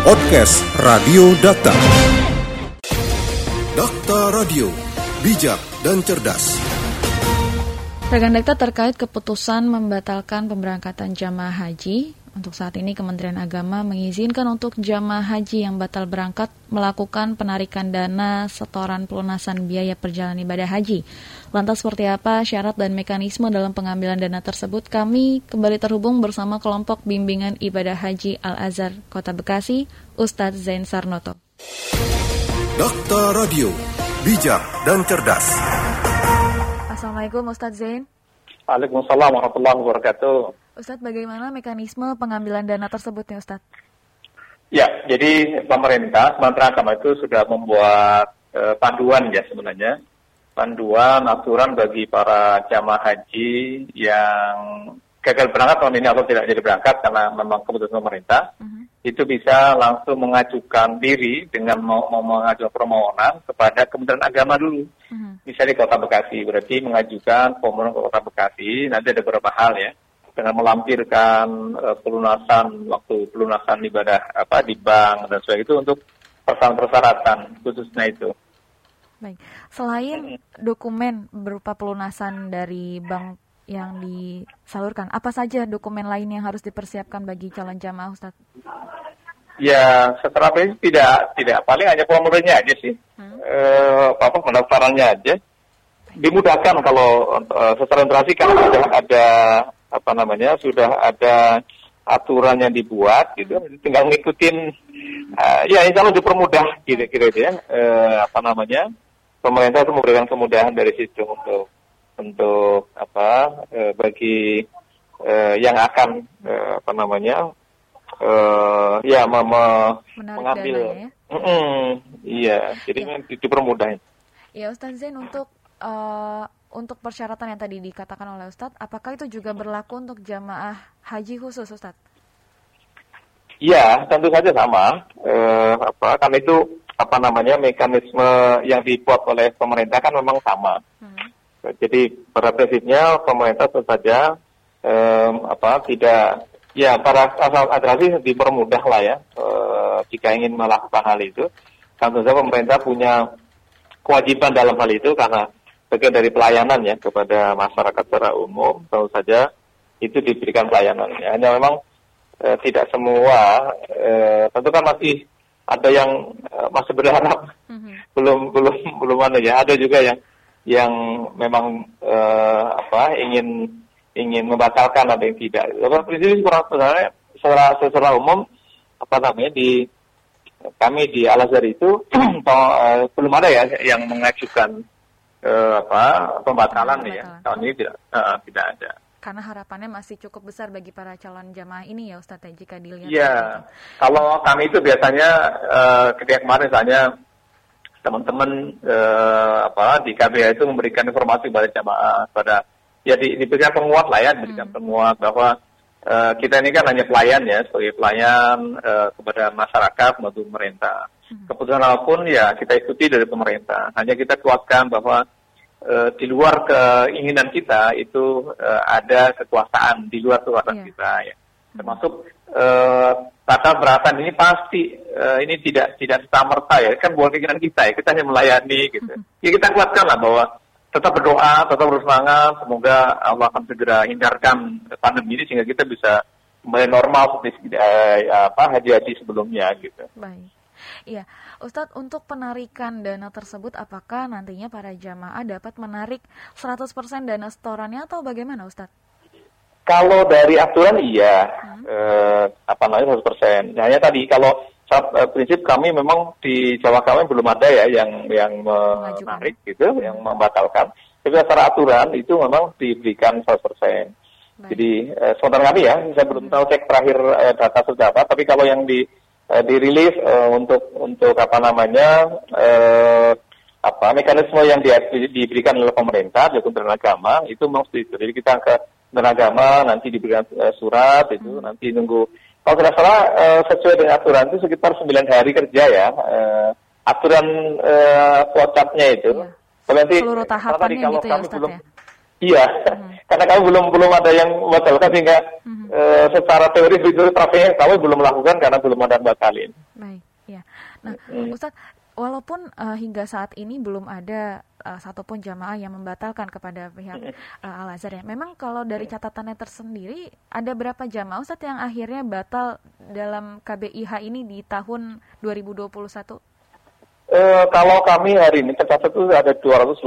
Podcast Radio Data. Data Radio, bijak dan cerdas. Rekan Dekta terkait keputusan membatalkan pemberangkatan jamaah haji, untuk saat ini Kementerian Agama mengizinkan untuk jamaah haji yang batal berangkat melakukan penarikan dana setoran pelunasan biaya perjalanan ibadah haji. Lantas seperti apa syarat dan mekanisme dalam pengambilan dana tersebut? Kami kembali terhubung bersama kelompok bimbingan ibadah haji Al-Azhar Kota Bekasi, Ustadz Zain Sarnoto. Dokter Radio, bijak dan cerdas. Assalamualaikum Ustadz Zain. Waalaikumsalam warahmatullahi wabarakatuh. Ustadz, bagaimana mekanisme pengambilan dana tersebut ya Ustadz? Ya, jadi pemerintah, Kementerian Agama itu sudah membuat e, panduan ya sebenarnya. Panduan, aturan bagi para jamaah haji yang gagal berangkat tahun ini atau tidak jadi berangkat karena memang keputusan pemerintah, uh-huh. itu bisa langsung mengajukan diri dengan mau, mau mengajukan permohonan kepada Kementerian Agama dulu. Uh-huh. Misalnya di Kota Bekasi, berarti mengajukan permohonan ke Kota Bekasi, nanti ada beberapa hal ya dengan melampirkan uh, pelunasan waktu pelunasan ibadah apa di bank dan sebagainya itu untuk persyaratan khususnya itu. Baik. Selain dokumen berupa pelunasan dari bank yang disalurkan, apa saja dokumen lain yang harus dipersiapkan bagi calon jamaah Ustaz? Ya, secara prinsip tidak tidak paling hanya formulirnya aja sih. Hmm. E, apa pendaftarannya aja. Dimudahkan kalau e, secara interaksi kan sudah ada apa namanya sudah ada aturan yang dibuat gitu tinggal ngikutin uh, ya insya Allah dipermudah gitu kira ya uh, apa namanya pemerintah itu memberikan kemudahan dari situ untuk untuk apa uh, bagi uh, yang akan uh, apa namanya uh, ya me me mengambil ya? mm -mm, iya jadi ya. dipermudah ya Ustaz Zain untuk uh, untuk persyaratan yang tadi dikatakan oleh Ustadz, apakah itu juga berlaku untuk jamaah haji khusus Ustadz? Iya, tentu saja sama. Eh, apa, kan itu apa namanya mekanisme yang dibuat oleh pemerintah kan memang sama. Hmm. Jadi pada prinsipnya pemerintah tentu saja eh, apa tidak ya para asal adrasi dipermudah lah ya eh, jika ingin melakukan hal itu. Tentu saja pemerintah punya kewajiban dalam hal itu karena bagian dari pelayanan ya kepada masyarakat secara umum tentu saja itu diberikan pelayanan ya. hanya memang e, tidak semua e, tentu kan masih ada yang e, masih berharap mm-hmm. belum belum belum ada ya ada juga yang yang memang e, apa ingin ingin membatalkan ada yang tidak Lalu prinsip kurang sebenarnya secara secara umum apa namanya di kami di Al Azhar itu belum ada ya yang mengajukan uh, apa pembatalan, ya tahun ini tidak uh, tidak ada karena harapannya masih cukup besar bagi para calon jamaah ini ya Ustadz ya, jika dilihat. Iya, kalau kami itu biasanya uh, ketika kemarin misalnya teman-teman uh, apa di KBH itu memberikan informasi kepada jamaah pada ya di, diberikan penguat lah ya diberikan hmm. penguat bahwa uh, kita ini kan hanya pelayan ya sebagai pelayan uh, kepada masyarakat maupun pemerintah. Hmm. Keputusan apa pun ya kita ikuti dari pemerintah. Hanya kita kuatkan bahwa e, di luar keinginan kita itu e, ada kekuasaan di luar kekuasaan yeah. kita ya. Hmm. Termasuk e, tata beratan ini pasti e, ini tidak tidak serta merta ya kan bukan keinginan kita ya kita hanya melayani gitu. Hmm. Ya kita kuatkan lah bahwa tetap berdoa, tetap bersemangat, semoga Allah akan segera hindarkan pandemi ini sehingga kita bisa kembali normal seperti eh, apa haji-haji sebelumnya gitu. Baik. Iya, Ustadz untuk penarikan dana tersebut apakah nantinya para jamaah dapat menarik 100% dana setorannya atau bagaimana Ustadz? Kalau dari aturan iya, hmm. eh, apa namanya 100%. Hanya tadi kalau eh, prinsip kami memang di Jawa kami belum ada ya yang yang menarik gitu, yang membatalkan. Tapi secara aturan itu memang diberikan 100%. Baik. Jadi eh, sementara kami ya, saya belum tahu cek terakhir eh, data sudah apa, tapi kalau yang di uh, dirilis uh, untuk untuk apa namanya uh, apa mekanisme yang di, diberikan oleh pemerintah yaitu Kementerian Agama itu memang itu. Jadi kita ke Kementerian Agama nanti diberikan uh, surat itu hmm. nanti nunggu kalau tidak salah uh, sesuai dengan aturan itu sekitar 9 hari kerja ya uh, aturan uh, WhatsApp-nya itu. Ya. Kalau nanti seluruh tahapannya kalau gitu ya, kami Ustaz, belum ya? Iya, hmm. karena kami belum belum ada yang membatalkan sehingga mm-hmm. uh, secara teori itu trafiknya kami belum melakukan karena belum ada batalin. Baik, ya. Nah. Ustadz, walaupun uh, hingga saat ini belum ada uh, satupun jamaah yang membatalkan kepada pihak uh, Al Azhar ya. Memang kalau dari catatannya tersendiri ada berapa jamaah Ustadz yang akhirnya batal dalam KBIH ini di tahun 2021? Uh, kalau kami hari ini tercatat itu ada 281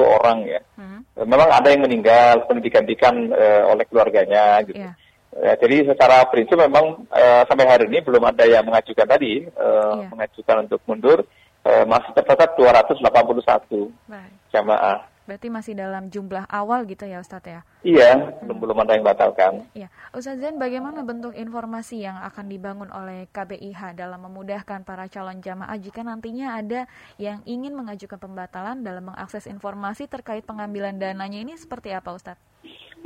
orang ya. Hmm. Memang ada yang meninggal, pendidikan uh, oleh keluarganya gitu. Yeah. Ya, jadi secara prinsip memang uh, sampai hari ini belum ada yang mengajukan tadi, uh, yeah. mengajukan untuk mundur. Uh, masih tercatat 281 Baik. jamaah. Berarti masih dalam jumlah awal gitu ya Ustadz ya? Iya, hmm. belum belum ada yang batalkan. Iya, Ustadz Zain, bagaimana bentuk informasi yang akan dibangun oleh KBIH dalam memudahkan para calon jamaah jika nantinya ada yang ingin mengajukan pembatalan dalam mengakses informasi terkait pengambilan dananya ini seperti apa Ustadz?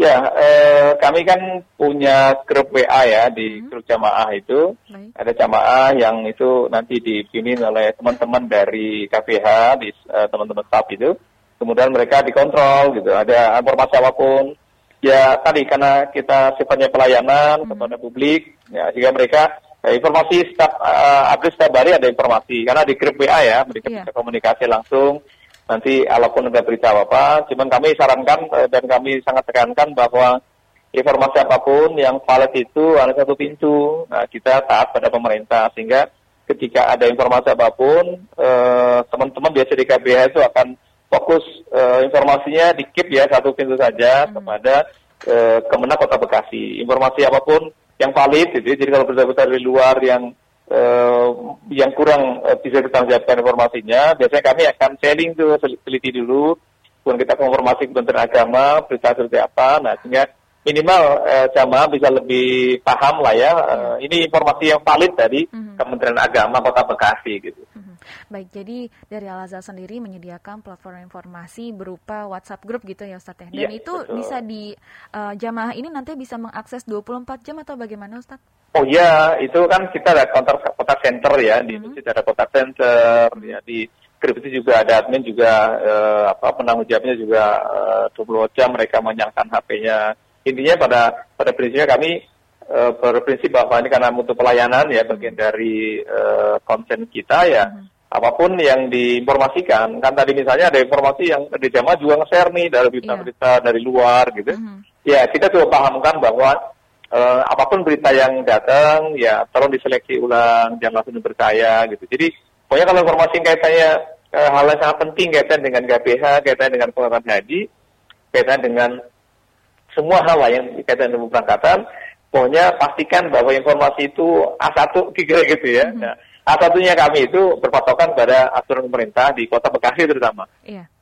Ya, eh, kami kan punya grup WA ya di hmm. grup jamaah itu. Baik. Ada jamaah yang itu nanti dipimpin oleh teman-teman dari KPH, di uh, teman-teman staff itu kemudian mereka dikontrol gitu ada informasi apa pun ya tadi karena kita sifatnya pelayanan hmm. kepada publik ya sehingga mereka ya, informasi setiap uh, update setiap hari ada informasi karena di grup WA ya mereka yeah. bisa komunikasi langsung nanti walaupun ada berita apa apa cuman kami sarankan uh, dan kami sangat tekankan bahwa informasi apa pun yang valid itu ada satu pintu nah kita taat pada pemerintah sehingga ketika ada informasi apa pun eh, teman-teman uh, biasa di KBH itu akan fokus uh, informasinya di keep ya satu pintu saja hmm. kepada uh, Kemenang Kota Bekasi. Informasi apa pun yang valid gitu. Ya. Jadi kalau berita-berita dari luar yang uh, yang kurang uh, bisa jawabkan informasinya, biasanya kami akan sharing tuh teliti dulu, kemudian kita konfirmasi Kementerian Agama berita seperti apa. Nah sehingga minimal uh, jamaah bisa lebih paham lah ya. Uh, ini informasi yang valid dari hmm. Kementerian Agama Kota Bekasi gitu. Hmm. Baik, jadi dari Al Azhar sendiri menyediakan platform informasi berupa WhatsApp group gitu ya Ustadz ya. Dan ya, itu betul. bisa di uh, jamaah ini nanti bisa mengakses 24 jam atau bagaimana Ustadz? Oh iya, itu kan kita ada kontak kontak center ya di mm -hmm. ada kontak center ya di grup itu juga ada admin juga uh, apa penanggung jawabnya juga uh, 20 jam mereka menyalakan HP-nya. Intinya pada pada prinsipnya kami uh, berprinsip bahwa ini karena untuk pelayanan ya bagian dari uh, konsen kita ya. Mm -hmm apa pun yang diinformasikan kan tadi misalnya ada informasi yang di jamaah juga nge-share nih dari berita-berita yeah. dari luar gitu mm-hmm. ya kita coba pahamkan bahwa uh, apa pun berita yang datang ya tolong diseleksi ulang jangan langsung dipercaya gitu jadi pokoknya kalau informasi yang kaitannya uh, hal yang sangat penting kaitan dengan KPH kaitan dengan pengelolaan haji kaitan dengan semua hal yang kaitan dengan pemberangkatan pokoknya pastikan bahwa informasi itu A1 kira gitu ya mm-hmm. nah, Salah satunya kami itu berpatokan pada aturan pemerintah di kota Bekasi terutama. Iya.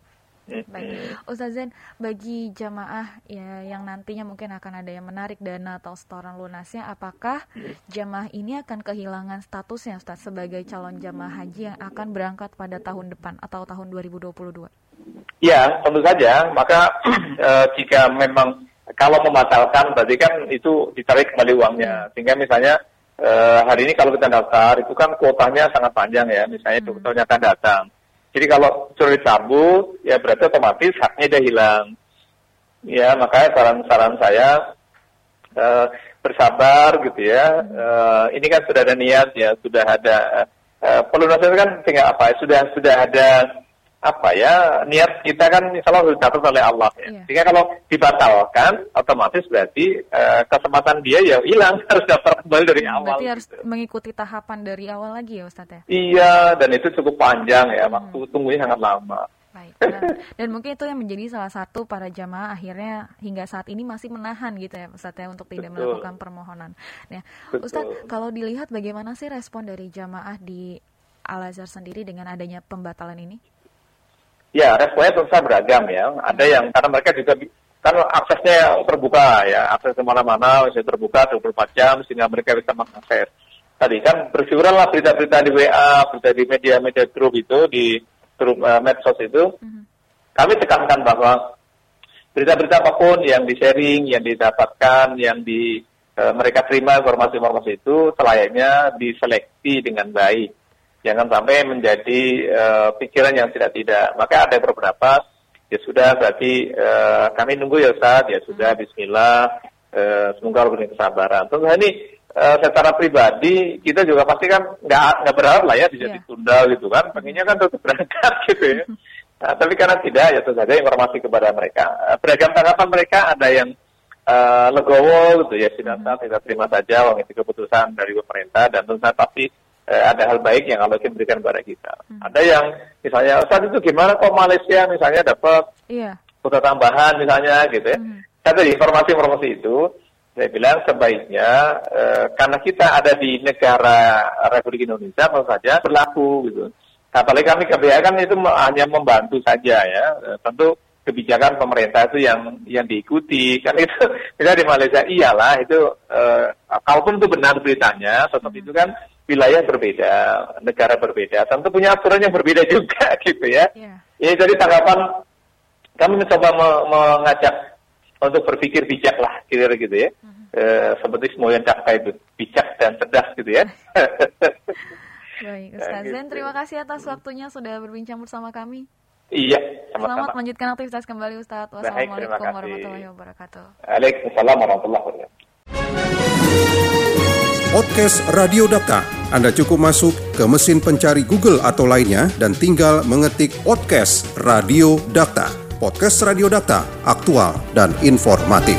Baik, Ustaz Zain, bagi jamaah ya yang nantinya mungkin akan ada yang menarik dana atau setoran lunasnya, apakah jamaah ini akan kehilangan statusnya Ustaz sebagai calon jamaah haji yang akan berangkat pada tahun depan atau tahun 2022? Ya, tentu saja. Maka eh, jika memang kalau membatalkan berarti kan itu ditarik kembali uangnya. Sehingga misalnya uh, hari ini kalau kita daftar itu kan kuotanya sangat panjang ya, misalnya hmm. dokternya akan datang. Jadi kalau sudah dicabut, ya berarti otomatis haknya dia hilang. Ya, makanya saran-saran saya uh, bersabar gitu ya. Uh, ini kan sudah ada niat ya, sudah ada uh, pelunasan kan tinggal apa? Sudah sudah ada apa ya niat kita kan Allah dicatat oleh Allah ya. Iya. Sehingga kalau dibatalkan otomatis berarti uh, kesempatan dia ya hilang harus daftar kembali dari hmm, awal. Berarti harus gitu. mengikuti tahapan dari awal lagi ya Ustaz ya. Iya dan itu cukup panjang ya hmm. waktu tunggunya sangat lama. Baik. Dan, dan mungkin itu yang menjadi salah satu para jamaah akhirnya hingga saat ini masih menahan gitu ya Ustaz ya untuk tidak Betul. melakukan permohonan. Nah, Ustaz kalau dilihat bagaimana sih respon dari jamaah di Al Azhar sendiri dengan adanya pembatalan ini? Ya, responnya tentu saja beragam ya. Ada yang karena mereka juga kan aksesnya terbuka ya, akses ke mana-mana bisa terbuka 24 jam sehingga mereka bisa mengakses. Tadi kan lah berita-berita di WA, berita di media-media grup itu, di grup uh, medsos itu. Mm-hmm. Kami tekankan bahwa berita-berita apa pun yang di-sharing, yang didapatkan, yang di uh, mereka terima informasi-informasi itu selayaknya diseleksi dengan baik jangan sampai menjadi uh, pikiran yang tidak-tidak. Maka ada beberapa ya sudah berarti uh, kami nunggu ya Ustaz, ya sudah Bismillah, uh, semoga Allah kesabaran. Tentu ini uh, secara pribadi kita juga pasti kan nggak nggak berharap lah ya bisa yeah. ditunda gitu kan, pengennya kan tetap berangkat gitu ya. Nah, tapi karena tidak ya tentu saja informasi kepada mereka. Beragam tanggapan mereka ada yang uh, legowo gitu ya, tidak mm-hmm. kita terima saja uang itu keputusan dari pemerintah dan tentu saja tapi uh, ada hal baik yang Allah berikan kepada kita. Hmm. Ada yang misalnya saat itu gimana kok Malaysia misalnya dapat iya. kota tambahan misalnya gitu ya. Hmm. Ada informasi-informasi itu saya bilang sebaiknya uh, karena kita ada di negara Republik Indonesia tentu saja berlaku gitu. Apalagi kami KBH kan itu hanya membantu saja ya. Uh, tentu kebijakan pemerintah itu yang yang diikuti kan itu kita di Malaysia iyalah itu uh, kalaupun itu benar beritanya tetap itu kan wilayah berbeda, negara berbeda, tentu punya aturan yang berbeda juga gitu ya. Yeah. Ya jadi tanggapan kami mencoba me mengajak untuk berpikir bijak lah kira-kira gitu ya. Uh -huh. e, seperti semua yang capai itu bijak dan cerdas gitu ya. Baik, Ustaz nah, gitu. terima kasih atas waktunya sudah berbincang bersama kami. Iya, sama-sama. Selamat melanjutkan aktivitas kembali Ustaz. Wassalamualaikum warahmatullahi wabarakatuh. Waalaikumsalam warahmatullahi wabarakatuh. Podcast Radio Data. Anda cukup masuk ke mesin pencari Google atau lainnya dan tinggal mengetik podcast Radio Data. Podcast Radio Data, aktual dan informatif.